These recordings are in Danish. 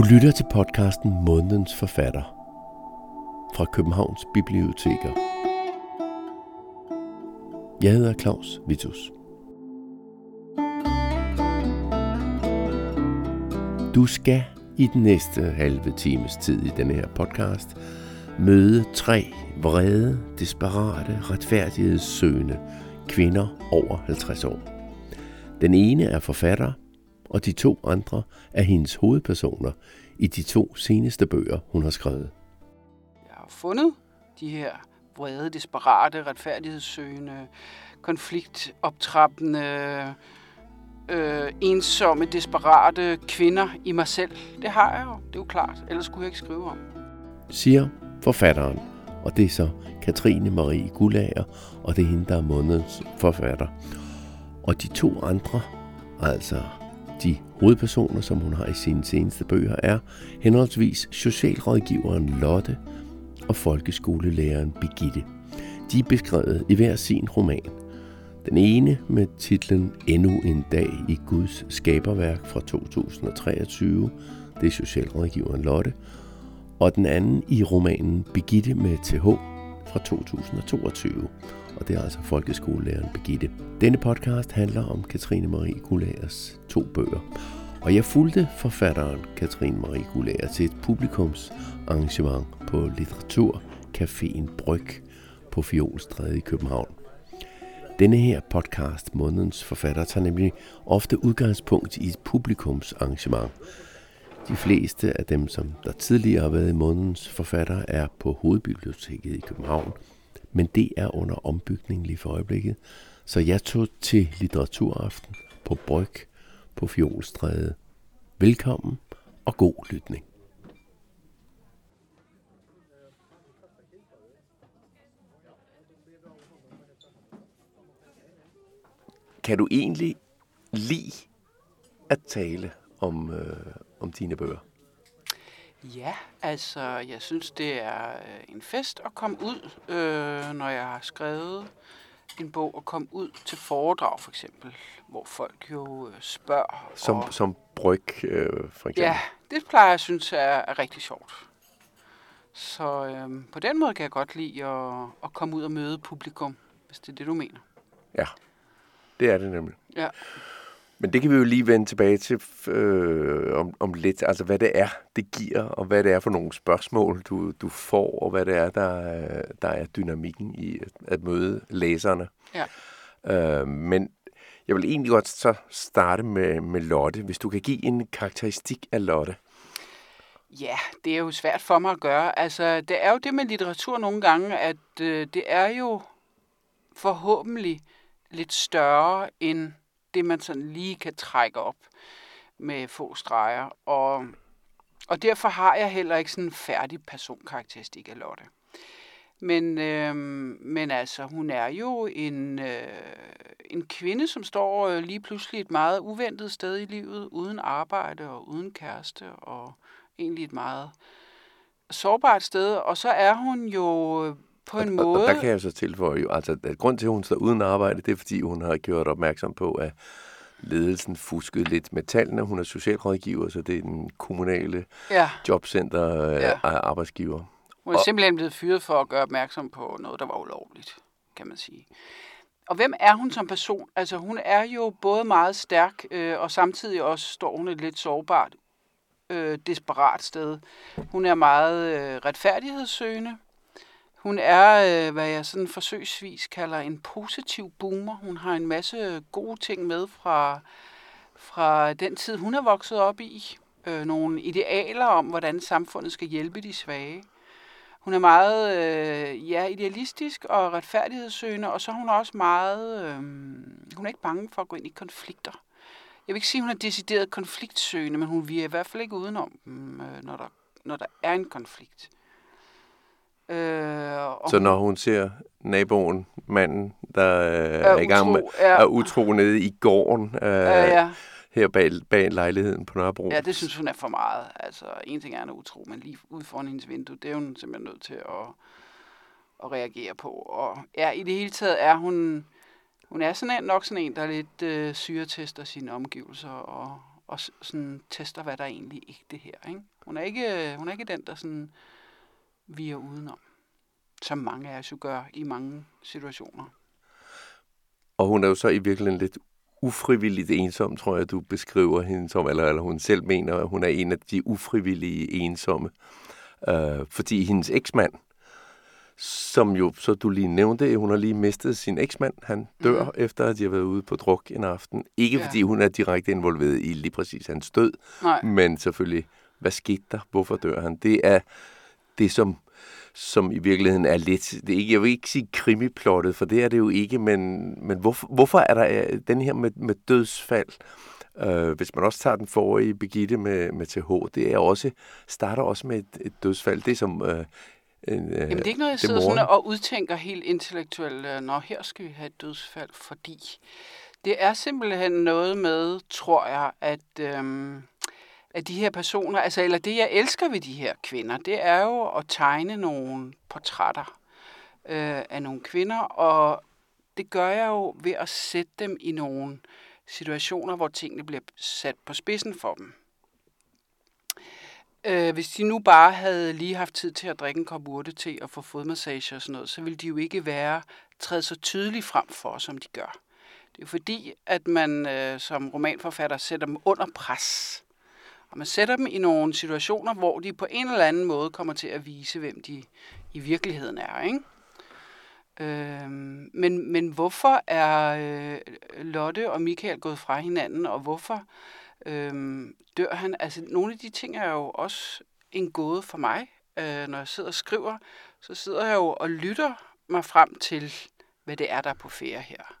Du lytter til podcasten Månedens Forfatter fra Københavns Biblioteker. Jeg hedder Claus Vitus. Du skal i den næste halve times tid i denne her podcast møde tre vrede, desperate, retfærdighedssøgende kvinder over 50 år. Den ene er forfatter, og de to andre er hendes hovedpersoner i de to seneste bøger, hun har skrevet. Jeg har fundet de her vrede, desperate, retfærdighedssøgende, konfliktoptrappende, øh, ensomme, desperate kvinder i mig selv. Det har jeg jo, det er jo klart. Ellers skulle jeg ikke skrive om. Siger forfatteren, og det er så Katrine Marie Gullager, og det er hende, der er månedens forfatter. Og de to andre, altså de hovedpersoner, som hun har i sine seneste bøger, er henholdsvis socialrådgiveren Lotte og folkeskolelæreren Birgitte. De er beskrevet i hver sin roman. Den ene med titlen Endnu en dag i Guds skaberværk fra 2023, det er socialrådgiveren Lotte, og den anden i romanen Begitte med TH fra 2022, og det er altså folkeskolelæreren Begitte. Denne podcast handler om Katrine Marie Gulagers to bøger, og jeg fulgte forfatteren Katrine Marie Gulager til et publikumsarrangement på Litteraturcaféen Bryg på Fjolstræde i København. Denne her podcast, Månedens Forfatter, tager nemlig ofte udgangspunkt i et publikumsarrangement. De fleste af dem, som der tidligere har været i Månedens Forfatter, er på Hovedbiblioteket i København, men det er under ombygning lige for øjeblikket. Så jeg tog til litteraturaften på Bryg på Fjolstræde. Velkommen og god lytning. Kan du egentlig lide at tale om, øh, om dine bøger? Ja, altså, jeg synes, det er øh, en fest at komme ud, øh, når jeg har skrevet en bog og komme ud til foredrag, for eksempel, hvor folk jo øh, spørger. Som, og, som bryg, øh, for eksempel? Ja, det plejer jeg synes er, er rigtig sjovt. Så øh, på den måde kan jeg godt lide at, at komme ud og møde publikum, hvis det er det, du mener. Ja, det er det nemlig. Ja. Men det kan vi jo lige vende tilbage til øh, om, om lidt. Altså, hvad det er, det giver, og hvad det er for nogle spørgsmål, du, du får, og hvad det er, der, der er dynamikken i at, at møde læserne. Ja. Øh, men jeg vil egentlig godt så starte med, med Lotte. Hvis du kan give en karakteristik af Lotte. Ja, det er jo svært for mig at gøre. Altså, det er jo det med litteratur nogle gange, at øh, det er jo forhåbentlig lidt større end det, man sådan lige kan trække op med få streger. Og, og derfor har jeg heller ikke sådan en færdig personkarakteristik af Lotte. Men, øh, men altså, hun er jo en, øh, en kvinde, som står øh, lige pludselig et meget uventet sted i livet, uden arbejde og uden kæreste, og egentlig et meget sårbart sted. Og så er hun jo øh, på en og, måde... Og der kan jeg så tilføje, jo, altså, at grund til, at hun står uden arbejde, det er, fordi hun har gjort opmærksom på, at ledelsen fuskede lidt med tallene. Hun er socialrådgiver, så det er den kommunale ja. jobcenter øh, Ja. arbejdsgiver. Hun er Og- simpelthen blevet fyret for at gøre opmærksom på noget, der var ulovligt, kan man sige. Og hvem er hun som person? Altså, hun er jo både meget stærk, øh, og samtidig også står hun et lidt sårbart, øh, desperat sted. Hun er meget øh, retfærdighedssøgende. Hun er, øh, hvad jeg sådan forsøgsvis kalder en positiv boomer. Hun har en masse gode ting med fra, fra den tid, hun er vokset op i. Øh, nogle idealer om, hvordan samfundet skal hjælpe de svage. Hun er meget øh, ja, idealistisk og retfærdighedssøgende, og så er hun også meget... Øh, hun er ikke bange for at gå ind i konflikter. Jeg vil ikke sige, at hun er decideret konfliktsøgende, men hun virker i hvert fald ikke udenom dem, øh, når, der, når der er en konflikt. Øh, og Så når hun ser naboen, manden, der øh, er, i gang med ja, er utro nede i gården øh, ja, ja. her bag, bag lejligheden på Nørrebro. ja, det synes hun er for meget. Altså, en ting er, at hun er utro, men lige ude foran hendes vindue, det er hun simpelthen nødt til at, at reagere på. Og ja, i det hele taget er hun, hun er sådan en, nok sådan en, der lidt øh, syretester sine omgivelser og, og sådan tester, hvad der egentlig ikke det her. Ikke? Hun, er ikke, hun er ikke den, der sådan viger udenom, som mange af os jo gør i mange situationer. Og hun er jo så i virkeligheden lidt ufrivilligt ensom, tror jeg, du beskriver hende som, eller, eller hun selv mener, at hun er en af de ufrivillige ensomme. Øh, fordi hendes eksmand, som jo, så du lige nævnte, hun har lige mistet sin eksmand. Han dør, mm. efter at de har været ude på druk en aften. Ikke ja. fordi hun er direkte involveret i lige præcis hans død, Nej. men selvfølgelig, hvad skete der? Hvorfor dør han? Det er det, som som i virkeligheden er lidt, det er ikke, jeg vil ikke sige krimiplottet, for det er det jo ikke, men, men hvorfor, hvorfor er der øh, den her med, med dødsfald? Uh, hvis man også tager den forrige Begitte med, med TH, det er også, starter også med et, et dødsfald. Det er som uh, en, Jamen det er ikke noget, jeg sidder sådan og udtænker helt intellektuelt, når her skal vi have et dødsfald, fordi det er simpelthen noget med, tror jeg, at øhm, af de her personer, altså, eller det jeg elsker ved de her kvinder, det er jo at tegne nogle portrætter øh, af nogle kvinder, og det gør jeg jo ved at sætte dem i nogle situationer, hvor tingene bliver sat på spidsen for dem. Øh, hvis de nu bare havde lige haft tid til at drikke en kop urte til og få fodmassage og sådan noget, så ville de jo ikke være træde så tydeligt frem for, som de gør. Det er jo fordi, at man øh, som romanforfatter sætter dem under pres. Og man sætter dem i nogle situationer, hvor de på en eller anden måde kommer til at vise, hvem de i virkeligheden er. Ikke? Øh, men, men hvorfor er øh, Lotte og Michael gået fra hinanden, og hvorfor øh, dør han? Altså, nogle af de ting er jo også en gåde for mig. Øh, når jeg sidder og skriver, så sidder jeg jo og lytter mig frem til, hvad det er, der er på ferie her.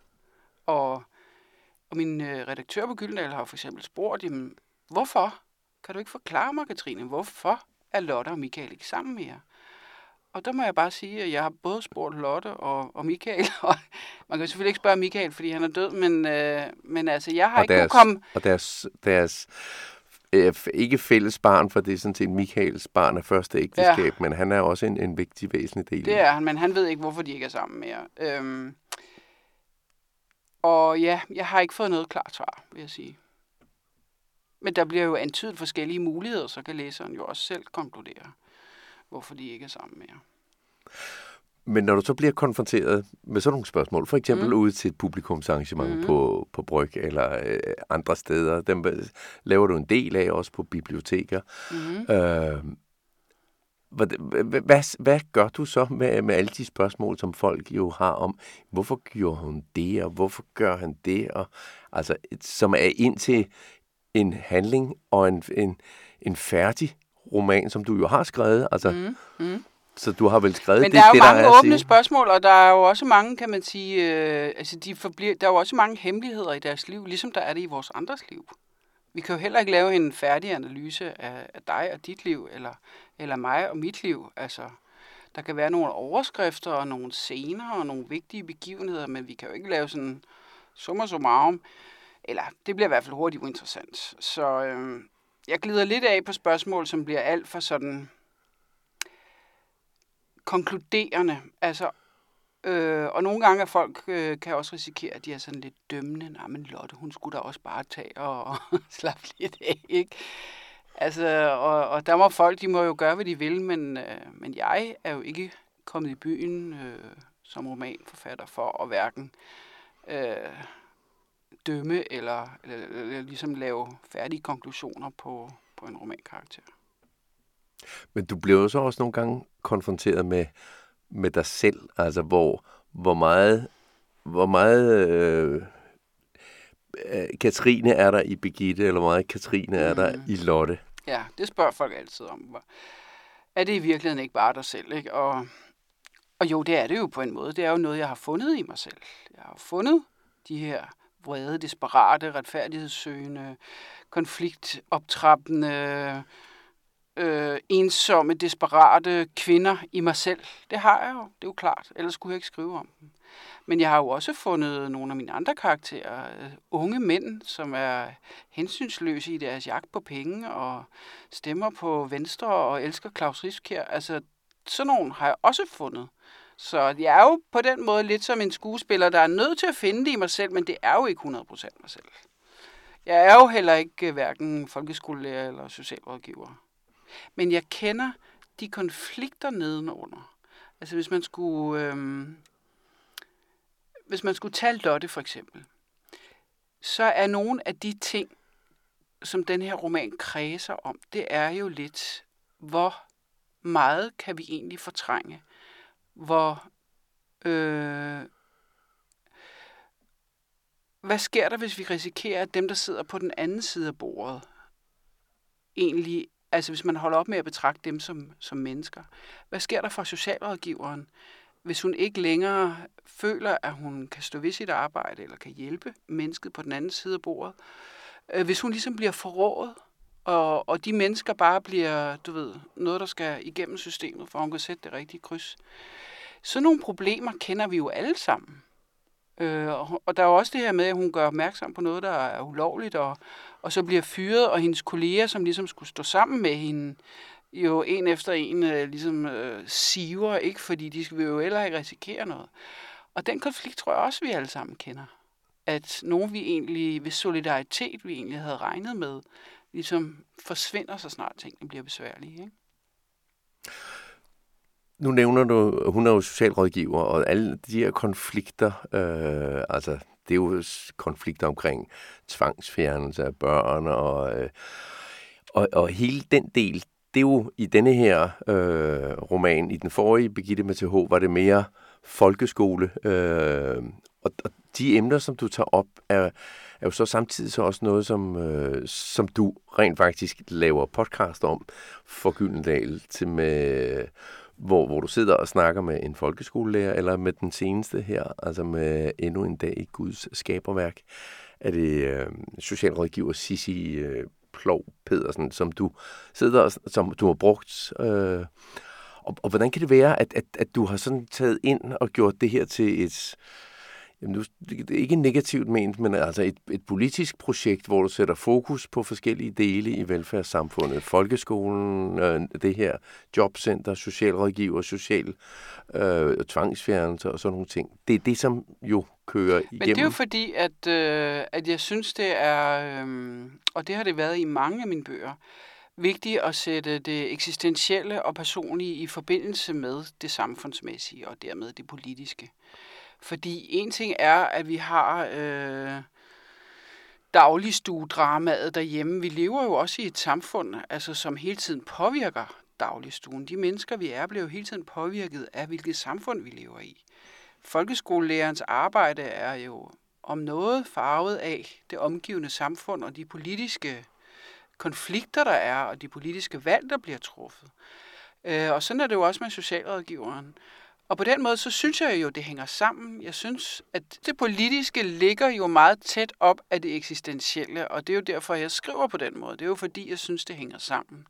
Og, og min øh, redaktør på Gyldendal har for eksempel spurgt, jamen, hvorfor kan du ikke forklare mig, Katrine, hvorfor er Lotte og Michael ikke sammen mere? Og der må jeg bare sige, at jeg har både spurgt Lotte og, og Michael, og man kan selvfølgelig ikke spørge Michael, fordi han er død, men, øh, men altså, jeg har og ikke deres, kunne komme... Og deres, deres øh, ikke fælles barn, for det er sådan set Michaels barn af første ægteskab, ja. men han er også en, en vigtig, væsentlig del. Det er han, men han ved ikke, hvorfor de ikke er sammen mere. Øhm, og ja, jeg har ikke fået noget klart svar, vil jeg sige. Men der bliver jo antydet forskellige muligheder, så kan læseren jo også selv konkludere, hvorfor de ikke er sammen mere. Men når du så bliver konfronteret med sådan nogle spørgsmål, for eksempel mm. ude til et publikumsarrangement mm. på, på Bryg eller øh, andre steder, dem laver du en del af også på biblioteker. Mm. Øh, hvad, hvad, hvad gør du så med, med alle de spørgsmål, som folk jo har om, hvorfor gjorde hun det, og hvorfor gør han det, og altså, som er ind til en handling og en, en, en færdig roman, som du jo har skrevet. Altså, mm, mm. Så du har vel skrevet Men det, der er jo det, mange der er åbne spørgsmål, og der er jo også mange, kan man sige, øh, altså de forbliver, der er jo også mange hemmeligheder i deres liv, ligesom der er det i vores andres liv. Vi kan jo heller ikke lave en færdig analyse af, af dig og dit liv, eller, eller mig og mit liv. Altså, der kan være nogle overskrifter og nogle scener og nogle vigtige begivenheder, men vi kan jo ikke lave sådan summa summarum. Eller det bliver i hvert fald hurtigt uinteressant. Så øh, jeg glider lidt af på spørgsmål, som bliver alt for sådan konkluderende. Altså, øh, og nogle gange er folk øh, kan også risikere, at de er sådan lidt dømmende. Nej, men Lotte, hun skulle da også bare tage og, og slappe lidt af, ikke? Altså, og, og der må folk, de må jo gøre, hvad de vil, men, øh, men jeg er jo ikke kommet i byen øh, som romanforfatter for at hverken øh, dømme eller, eller, eller ligesom lave færdige konklusioner på, på en romankarakter. Men du bliver jo så også nogle gange konfronteret med, med dig selv, altså hvor, hvor meget, hvor meget øh, øh Katrine er der i Begitte, eller hvor meget Katrine er der mm. i Lotte? Ja, det spørger folk altid om. Er det i virkeligheden ikke bare dig selv? Ikke? Og, og jo, det er det jo på en måde. Det er jo noget, jeg har fundet i mig selv. Jeg har fundet de her vrede, desperate, retfærdighedssøgende, konfliktoptrappende, øh, ensomme, desperate kvinder i mig selv. Det har jeg jo, det er jo klart. Ellers skulle jeg ikke skrive om dem. Men jeg har jo også fundet nogle af mine andre karakterer, øh, unge mænd, som er hensynsløse i deres jagt på penge og stemmer på Venstre og elsker Claus Riskær. Altså, sådan nogle har jeg også fundet. Så jeg er jo på den måde lidt som en skuespiller, der er nødt til at finde det i mig selv, men det er jo ikke 100% mig selv. Jeg er jo heller ikke øh, hverken folkeskolelærer eller socialrådgiver. Men jeg kender de konflikter nedenunder. Altså hvis man skulle, øhm, hvis man skulle tage Lotte for eksempel, så er nogle af de ting, som den her roman kredser om, det er jo lidt, hvor meget kan vi egentlig fortrænge? Hvor øh, hvad sker der, hvis vi risikerer, at dem, der sidder på den anden side af bordet, egentlig, altså hvis man holder op med at betragte dem som, som mennesker, hvad sker der for socialrådgiveren, hvis hun ikke længere føler, at hun kan stå ved sit arbejde, eller kan hjælpe mennesket på den anden side af bordet, øh, hvis hun ligesom bliver forrådet, og, og de mennesker bare bliver, du ved, noget, der skal igennem systemet, for hun kan sætte det rigtige kryds. Så nogle problemer kender vi jo alle sammen. Øh, og der er jo også det her med, at hun gør opmærksom på noget, der er ulovligt, og, og så bliver fyret, og hendes kolleger, som ligesom skulle stå sammen med hende, jo en efter en øh, ligesom øh, siver, ikke? fordi de vil jo heller ikke risikere noget. Og den konflikt tror jeg også, vi alle sammen kender. At nogen, vi egentlig, hvis solidaritet, vi egentlig havde regnet med, ligesom forsvinder så snart tingene bliver besværlige. Ikke? Nu nævner du, hun er jo socialrådgiver, og alle de her konflikter, øh, altså det er jo konflikter omkring tvangsfjernelse af børn, og, øh, og, og hele den del, det er jo i denne her øh, roman, i den forrige, Begitte med TH, var det mere folkeskole, øh, og, og de emner, som du tager op, er, er jo så samtidig så også noget, som, øh, som du rent faktisk laver podcast om for Gyldendal til med hvor, hvor du sidder og snakker med en folkeskolelærer, eller med den seneste her, altså med endnu en dag i Guds skaberværk, er det øh, socialrådgiver Sissi øh, Plov Pedersen, som du sidder og, som du har brugt. Øh, og, og hvordan kan det være, at, at, at du har sådan taget ind og gjort det her til et, Jamen, nu, det er ikke negativt ment, men altså et, et politisk projekt, hvor du sætter fokus på forskellige dele i velfærdssamfundet. Folkeskolen, øh, det her jobcenter, socialrådgiver, social øh, tvangsfjernelse og sådan nogle ting. Det er det, som jo kører igennem. Men det er jo fordi, at, øh, at jeg synes, det er, øh, og det har det været i mange af mine bøger, vigtigt at sætte det eksistentielle og personlige i forbindelse med det samfundsmæssige og dermed det politiske. Fordi en ting er, at vi har øh, dagligstuedramaet derhjemme. Vi lever jo også i et samfund, altså, som hele tiden påvirker dagligstuen. De mennesker, vi er, bliver jo hele tiden påvirket af, hvilket samfund vi lever i. Folkeskolelærerens arbejde er jo om noget farvet af det omgivende samfund og de politiske konflikter, der er, og de politiske valg, der bliver truffet. Øh, og sådan er det jo også med socialrådgiveren. Og på den måde, så synes jeg jo, det hænger sammen. Jeg synes, at det politiske ligger jo meget tæt op af det eksistentielle, og det er jo derfor, jeg skriver på den måde. Det er jo fordi, jeg synes, det hænger sammen.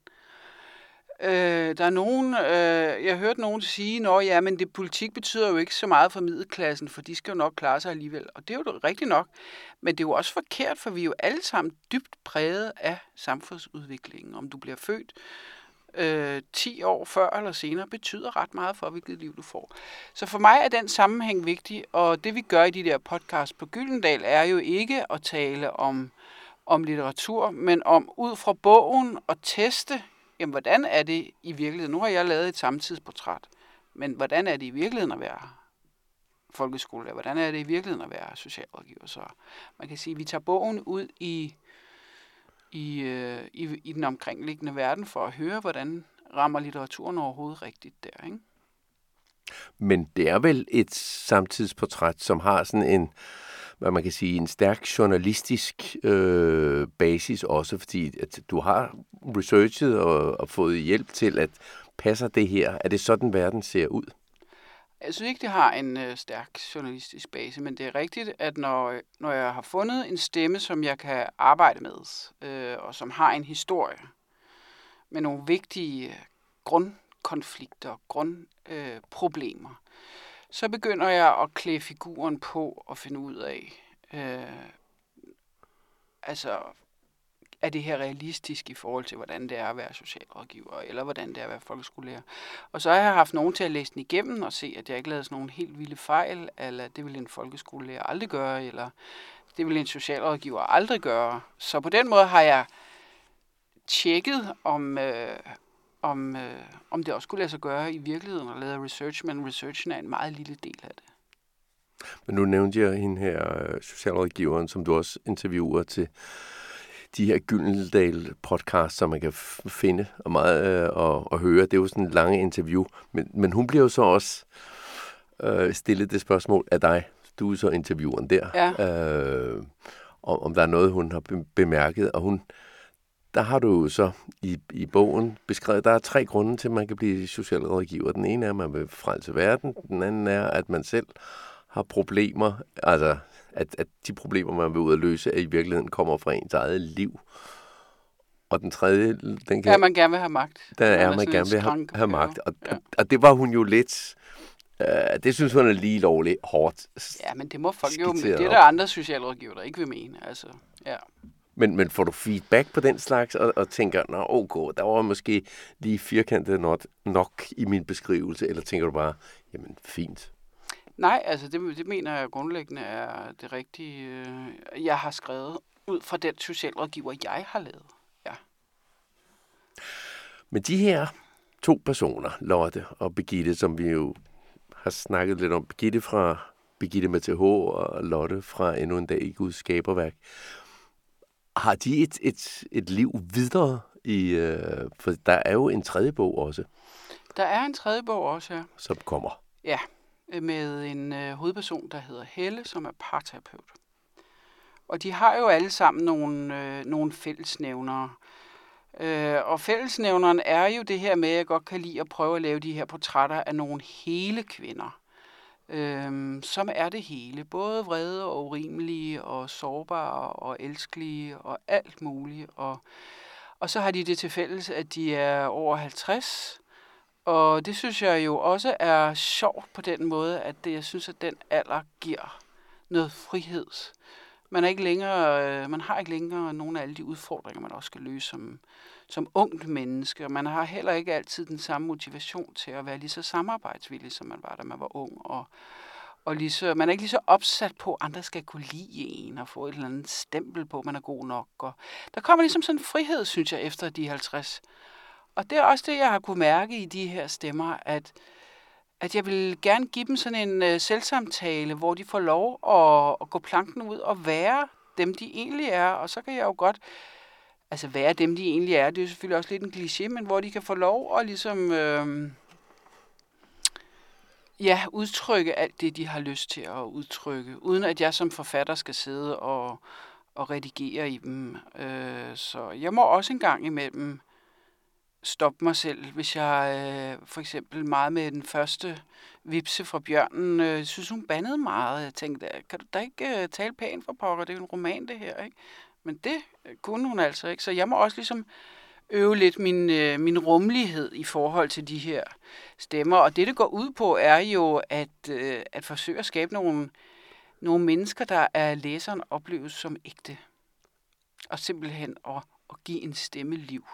Øh, der er nogen, øh, jeg har hørt nogen sige, at ja, men det politik betyder jo ikke så meget for middelklassen, for de skal jo nok klare sig alligevel. Og det er jo rigtigt nok. Men det er jo også forkert, for vi er jo alle sammen dybt præget af samfundsudviklingen. Om du bliver født øh, 10 år før eller senere betyder ret meget for, hvilket liv du får. Så for mig er den sammenhæng vigtig, og det vi gør i de der podcasts på Gyldendal er jo ikke at tale om, om litteratur, men om ud fra bogen at teste, jamen, hvordan er det i virkeligheden. Nu har jeg lavet et samtidsportræt, men hvordan er det i virkeligheden at være folkeskolelærer? Hvordan er det i virkeligheden at være socialrådgiver? Så man kan sige, at vi tager bogen ud i i, øh, i, i den omkringliggende verden for at høre, hvordan rammer litteraturen overhovedet rigtigt der, ikke? Men det er vel et samtidsportræt, som har sådan en, hvad man kan sige, en stærk journalistisk øh, basis også, fordi at du har researchet og, og fået hjælp til, at passer det her? Er det sådan, verden ser ud? Jeg synes ikke, det har en øh, stærk journalistisk base, men det er rigtigt, at når, øh, når jeg har fundet en stemme, som jeg kan arbejde med, øh, og som har en historie med nogle vigtige øh, grundkonflikter, grundproblemer, øh, så begynder jeg at klæde figuren på og finde ud af, øh, altså er det her realistisk i forhold til, hvordan det er at være socialrådgiver, eller hvordan det er at være folkeskolelærer. Og så har jeg haft nogen til at læse den igennem og se, at jeg ikke lavede sådan nogle helt vilde fejl, eller det vil en folkeskolelærer aldrig gøre, eller det vil en socialrådgiver aldrig gøre. Så på den måde har jeg tjekket, om, øh, om, øh, om det også kunne lade sig gøre i virkeligheden og lave research, men researchen er en meget lille del af det. Men nu nævnte jeg hende her, øh, socialrådgiveren, som du også interviewer til de her Gyldendal podcast, som man kan finde og meget øh, og, og høre. Det er jo sådan en lange interview. Men, men hun bliver jo så også øh, stillet det spørgsmål af dig. Du er så intervieweren der. Ja. Øh, om, om der er noget, hun har bemærket. Og hun, der har du så i, i bogen beskrevet, der er tre grunde til, at man kan blive socialrådgiver. Den ene er, at man vil frelse verden. Den anden er, at man selv har problemer, altså at, at de problemer, man vil ud at løse, at i virkeligheden kommer fra ens eget liv. Og den tredje, den kan... Ja, man gerne vil have magt. Den er, at man gerne vil have, have magt. Og, ja. og det var hun jo lidt... Uh, det synes hun er lige lovligt hårdt Ja, men det må folk jo... Det er der andre socialrådgiver, der ikke vil mene. Altså, ja. Men, men får du feedback på den slags, og, og tænker, nå ok, der var måske lige firkantet nok, nok i min beskrivelse, eller tænker du bare, jamen fint, Nej, altså det, det mener jeg grundlæggende er det rigtige, øh, jeg har skrevet ud fra den socialrådgiver, jeg har lavet. Ja. Men de her to personer, Lotte og Begitte, som vi jo har snakket lidt om, Begitte fra Begitte med TH og Lotte fra Endnu en dag i Guds skaberværk, har de et, et, et liv videre i, øh, for der er jo en tredje bog også. Der er en tredje bog også, ja. Som kommer. Ja, med en øh, hovedperson, der hedder Helle, som er parterapeut. Og de har jo alle sammen nogle, øh, nogle fællesnævnere. Øh, og fællesnævneren er jo det her med, at jeg godt kan lide at prøve at lave de her portrætter af nogle hele kvinder. Øh, som er det hele. Både vrede og urimelige og sårbare og elskelige og alt muligt. Og, og så har de det til fælles, at de er over 50 og det synes jeg jo også er sjovt på den måde, at det, jeg synes, at den alder giver noget frihed. Man, er ikke længere, øh, man har ikke længere nogle af alle de udfordringer, man også skal løse som, som ungt menneske. Og man har heller ikke altid den samme motivation til at være lige så samarbejdsvillig, som man var, da man var ung. Og, og lige så, man er ikke lige så opsat på, at andre skal kunne lide en og få et eller andet stempel på, at man er god nok. Og der kommer ligesom sådan en frihed, synes jeg, efter de 50 og det er også det, jeg har kunne mærke i de her stemmer, at, at jeg vil gerne give dem sådan en uh, selvsamtale, hvor de får lov at, at gå planken ud og være dem, de egentlig er. Og så kan jeg jo godt altså være dem, de egentlig er. Det er jo selvfølgelig også lidt en kliché, men hvor de kan få lov at ligesom... Øh, ja, udtrykke alt det, de har lyst til at udtrykke, uden at jeg som forfatter skal sidde og, og redigere i dem. Øh, så jeg må også en gang imellem stoppe mig selv, hvis jeg øh, for eksempel meget med den første vipse fra bjørnen, øh, synes hun bandede meget. Jeg tænkte, kan du da ikke øh, tale pænt for pokker? Det er jo en roman, det her, ikke? Men det øh, kunne hun altså ikke. Så jeg må også ligesom øve lidt min, øh, min rummelighed i forhold til de her stemmer. Og det, det går ud på, er jo at, øh, at forsøge at skabe nogle, nogle mennesker, der er læseren opleves som ægte. Og simpelthen at, at give en stemme liv.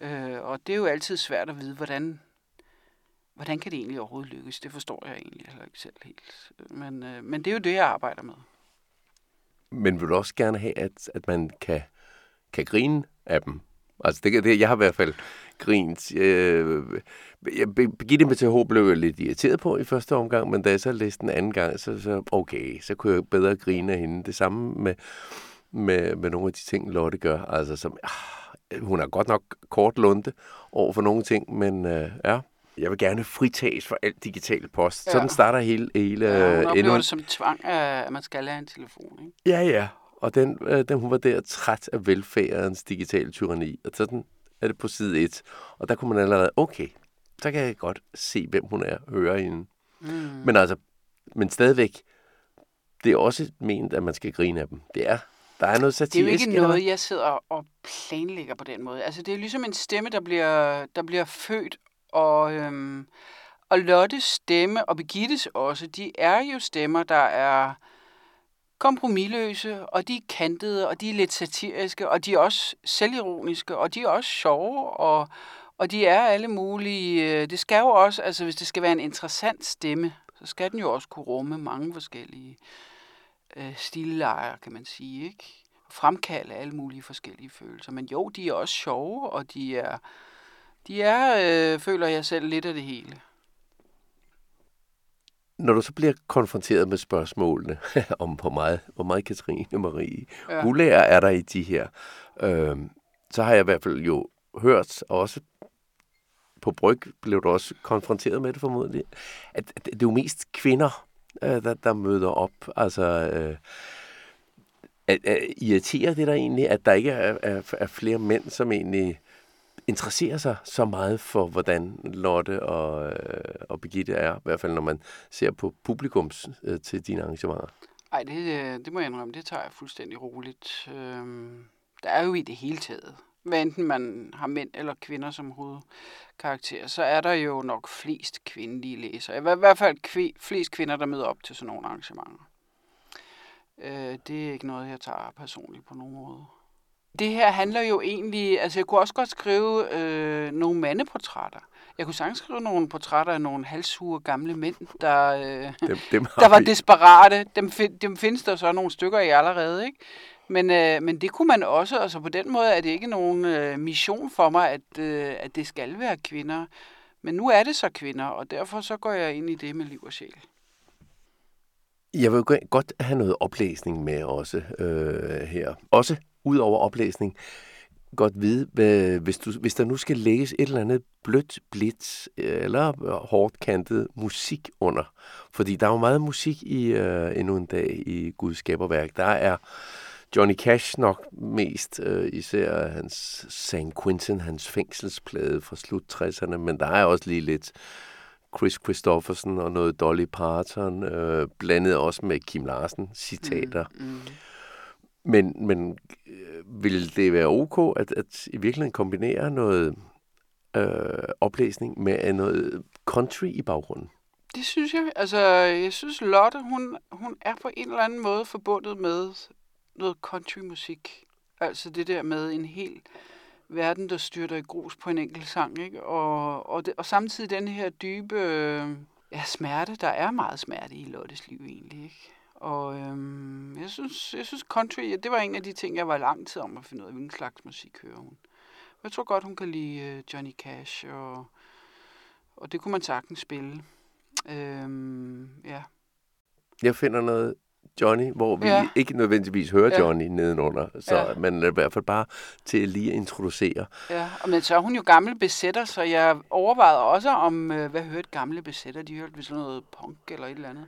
Øh, og det er jo altid svært at vide, hvordan, hvordan kan det egentlig overhovedet lykkes. Det forstår jeg egentlig heller ikke selv helt. Men, øh, men det er jo det, jeg arbejder med. Men vil du også gerne have, at, at man kan, kan grine af dem? Altså, det, det, jeg har i hvert fald grint. Øh, jeg, Birgitte med TH blev jeg lidt irriteret på i første omgang, men da jeg så læste den anden gang, så, så okay, så kunne jeg bedre grine af hende. Det samme med, med, med nogle af de ting, Lotte gør. Altså, som, ah, hun er godt nok kort lunde over for nogle ting, men øh, ja, jeg vil gerne fritages for alt digital post. Ja. Sådan starter hele... hele ja, hun oplever det som tvang, at man skal have en telefon, ikke? Ja, ja. Og den, øh, den, hun var der træt af velfærdens digitale tyranni. Og sådan er det på side 1. Og der kunne man allerede, okay, så kan jeg godt se, hvem hun er, høre hende. Mm. Men altså, men stadigvæk, det er også ment, at man skal grine af dem. Det er der er noget satirisk. Det er jo ikke noget, jeg sidder og planlægger på den måde. Altså, det er ligesom en stemme, der bliver, der bliver født, og, øhm, og Lottes stemme, og Begittes også, de er jo stemmer, der er kompromilløse, og de er kantede, og de er lidt satiriske, og de er også selvironiske, og de er også sjove, og, og de er alle mulige. Det skal jo også, altså hvis det skal være en interessant stemme, så skal den jo også kunne rumme mange forskellige øh, stillejer, kan man sige, ikke? Fremkalde alle mulige forskellige følelser. Men jo, de er også sjove, og de er, de er, øh, føler jeg selv, lidt af det hele. Når du så bliver konfronteret med spørgsmålene om, hvor meget, hvor meget Katrine Marie ja. Gulær er der i de her, øh, så har jeg i hvert fald jo hørt, også på Bryg blev du også konfronteret med det formodentlig, at det er jo mest kvinder, øh, der, der møder op. Altså, øh, at, at irriterer det der egentlig, at der ikke er, er, er flere mænd, som egentlig interesserer sig så meget for, hvordan Lotte og, øh, og Birgitte er, i hvert fald når man ser på publikums øh, til dine arrangementer? Nej, det, øh, det må jeg indrømme, det tager jeg fuldstændig roligt. Øhm, der er jo i det hele taget, hvad enten man har mænd eller kvinder som hovedkarakter, så er der jo nok flest kvindelige læsere. I hvert fald kv- flest kvinder, der møder op til sådan nogle arrangementer. Øh, det er ikke noget, jeg tager personligt på nogen måde. Det her handler jo egentlig, altså jeg kunne også godt skrive øh, nogle mandeportrætter. Jeg kunne sagtens skrive nogle portrætter af nogle halshue gamle mænd, der, øh, dem, dem der var vi. desperate. Dem, dem findes der så nogle stykker i allerede, ikke? Men, øh, men det kunne man også, altså på den måde er det ikke nogen øh, mission for mig, at, øh, at det skal være kvinder. Men nu er det så kvinder, og derfor så går jeg ind i det med liv og sjæl. Jeg vil godt have noget oplæsning med også øh, her. Også ud over oplæsning, godt vide, hvad, hvis, du, hvis der nu skal lægges et eller andet blødt, blidt øh, eller hårdt kantet musik under. Fordi der er jo meget musik i øh, endnu en dag i Guds skaberværk. Der er Johnny Cash nok mest, øh, især hans St. Quentin, hans fængselsplade fra slut 60'erne, men der er også lige lidt Chris Christofferson og noget Dolly Parton, øh, blandet også med Kim Larsen citater. Mm, mm. Men, men øh, vil det være ok at, at i virkeligheden kombinere noget øh, oplæsning med noget country i baggrunden? Det synes jeg. Altså, jeg synes Lotte, hun, hun er på en eller anden måde forbundet med noget countrymusik. Altså det der med en hel verden, der styrter i grus på en enkelt sang, ikke? Og, og, det, og samtidig den her dybe øh, ja, smerte. Der er meget smerte i Lottes liv egentlig, ikke? Og øhm, jeg, synes, jeg synes country, ja, det var en af de ting, jeg var lang tid om at finde ud af, hvilken slags musik hører hun. Jeg tror godt, hun kan lide øh, Johnny Cash, og, og det kunne man sagtens spille. Øhm, ja. Jeg finder noget Johnny, hvor vi ja. ikke nødvendigvis hører ja. Johnny nedenunder, så ja. man er i hvert fald bare til lige at introducere. Ja, og men så er hun jo gammel besætter, så jeg overvejede også om, øh, hvad hørte gamle besætter? De hørte sådan noget punk eller et eller andet.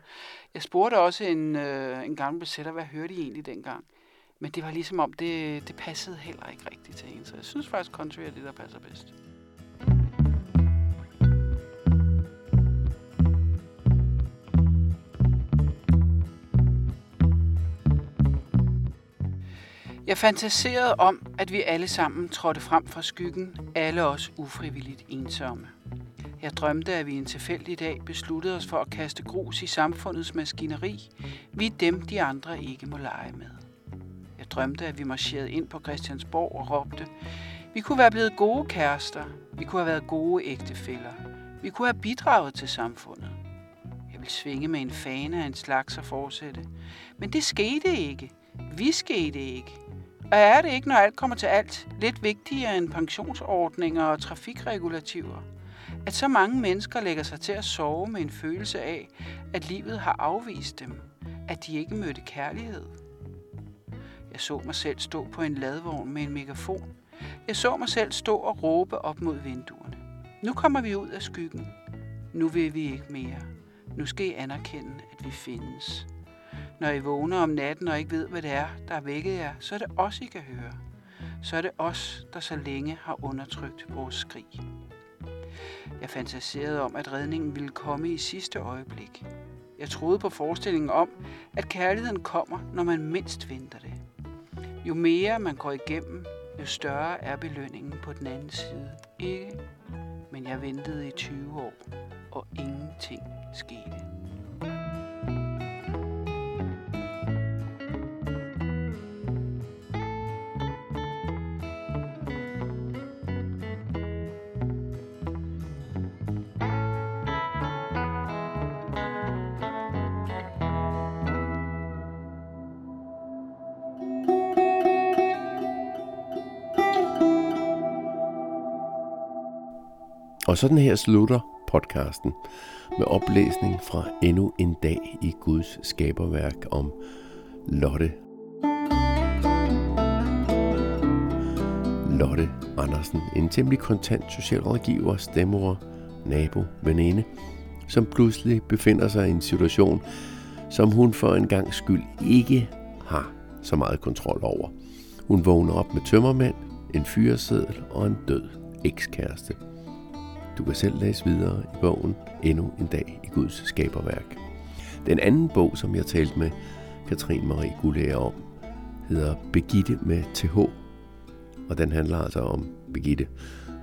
Jeg spurgte også en, øh, en gammel besætter, hvad hørte de egentlig dengang? Men det var ligesom om, det, det passede heller ikke rigtigt til en, så jeg synes faktisk, country er det, der passer bedst. Jeg fantaserede om, at vi alle sammen trådte frem fra skyggen, alle os ufrivilligt ensomme. Jeg drømte, at vi en tilfældig dag besluttede os for at kaste grus i samfundets maskineri. Vi er dem, de andre ikke må lege med. Jeg drømte, at vi marcherede ind på Christiansborg og råbte, vi kunne være blevet gode kærester. Vi kunne have været gode ægtefæller. Vi kunne have bidraget til samfundet. Jeg ville svinge med en fane af en slags og fortsætte. Men det skete ikke. Vi skete ikke. Og er det ikke, når alt kommer til alt, lidt vigtigere end pensionsordninger og trafikregulativer? At så mange mennesker lægger sig til at sove med en følelse af, at livet har afvist dem, at de ikke mødte kærlighed. Jeg så mig selv stå på en ladvogn med en megafon. Jeg så mig selv stå og råbe op mod vinduerne. Nu kommer vi ud af skyggen. Nu vil vi ikke mere. Nu skal I anerkende, at vi findes. Når I vågner om natten og ikke ved, hvad det er, der er vækket jer, så er det os, I kan høre. Så er det os, der så længe har undertrykt vores skrig. Jeg fantaserede om, at redningen ville komme i sidste øjeblik. Jeg troede på forestillingen om, at kærligheden kommer, når man mindst venter det. Jo mere man går igennem, jo større er belønningen på den anden side. Ikke? Men jeg ventede i 20 år, og ingenting skete. Og sådan her slutter podcasten med oplæsning fra endnu en dag i Guds skaberværk om Lotte. Lotte Andersen, en temmelig kontant socialrådgiver, stemmer, nabo, veninde, som pludselig befinder sig i en situation, som hun for en gang skyld ikke har så meget kontrol over. Hun vågner op med tømmermænd, en fyreseddel og en død ekskæreste. Du kan selv læse videre i bogen Endnu en dag i Guds skaberværk. Den anden bog, som jeg talte med Katrine Marie Gullære om, hedder Begitte med TH. Og den handler altså om Begitte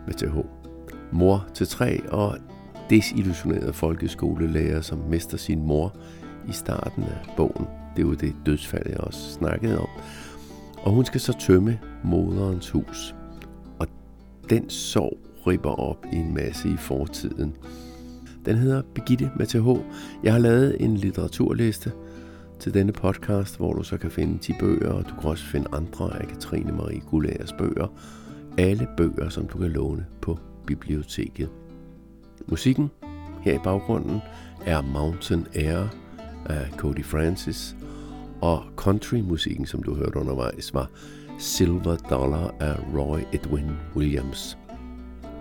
med TH. Mor til tre og desillusionerede folkeskolelærer, som mister sin mor i starten af bogen. Det er jo det dødsfald, jeg også snakkede om. Og hun skal så tømme moderens hus. Og den sorg ripper op i en masse i fortiden. Den hedder Begitte med TH. Jeg har lavet en litteraturliste til denne podcast, hvor du så kan finde 10 bøger, og du kan også finde andre af Katrine Marie Gullagers bøger. Alle bøger, som du kan låne på biblioteket. Musikken her i baggrunden er Mountain Air af Cody Francis, og countrymusikken, som du hørte undervejs, var Silver Dollar af Roy Edwin Williams.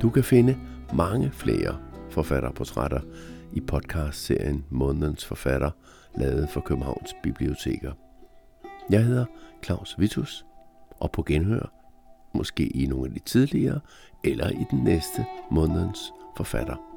Du kan finde mange flere forfatterportrætter i podcastserien Månedens Forfatter, lavet for Københavns Biblioteker. Jeg hedder Claus Vitus, og på genhør, måske i nogle af de tidligere, eller i den næste Månedens Forfatter.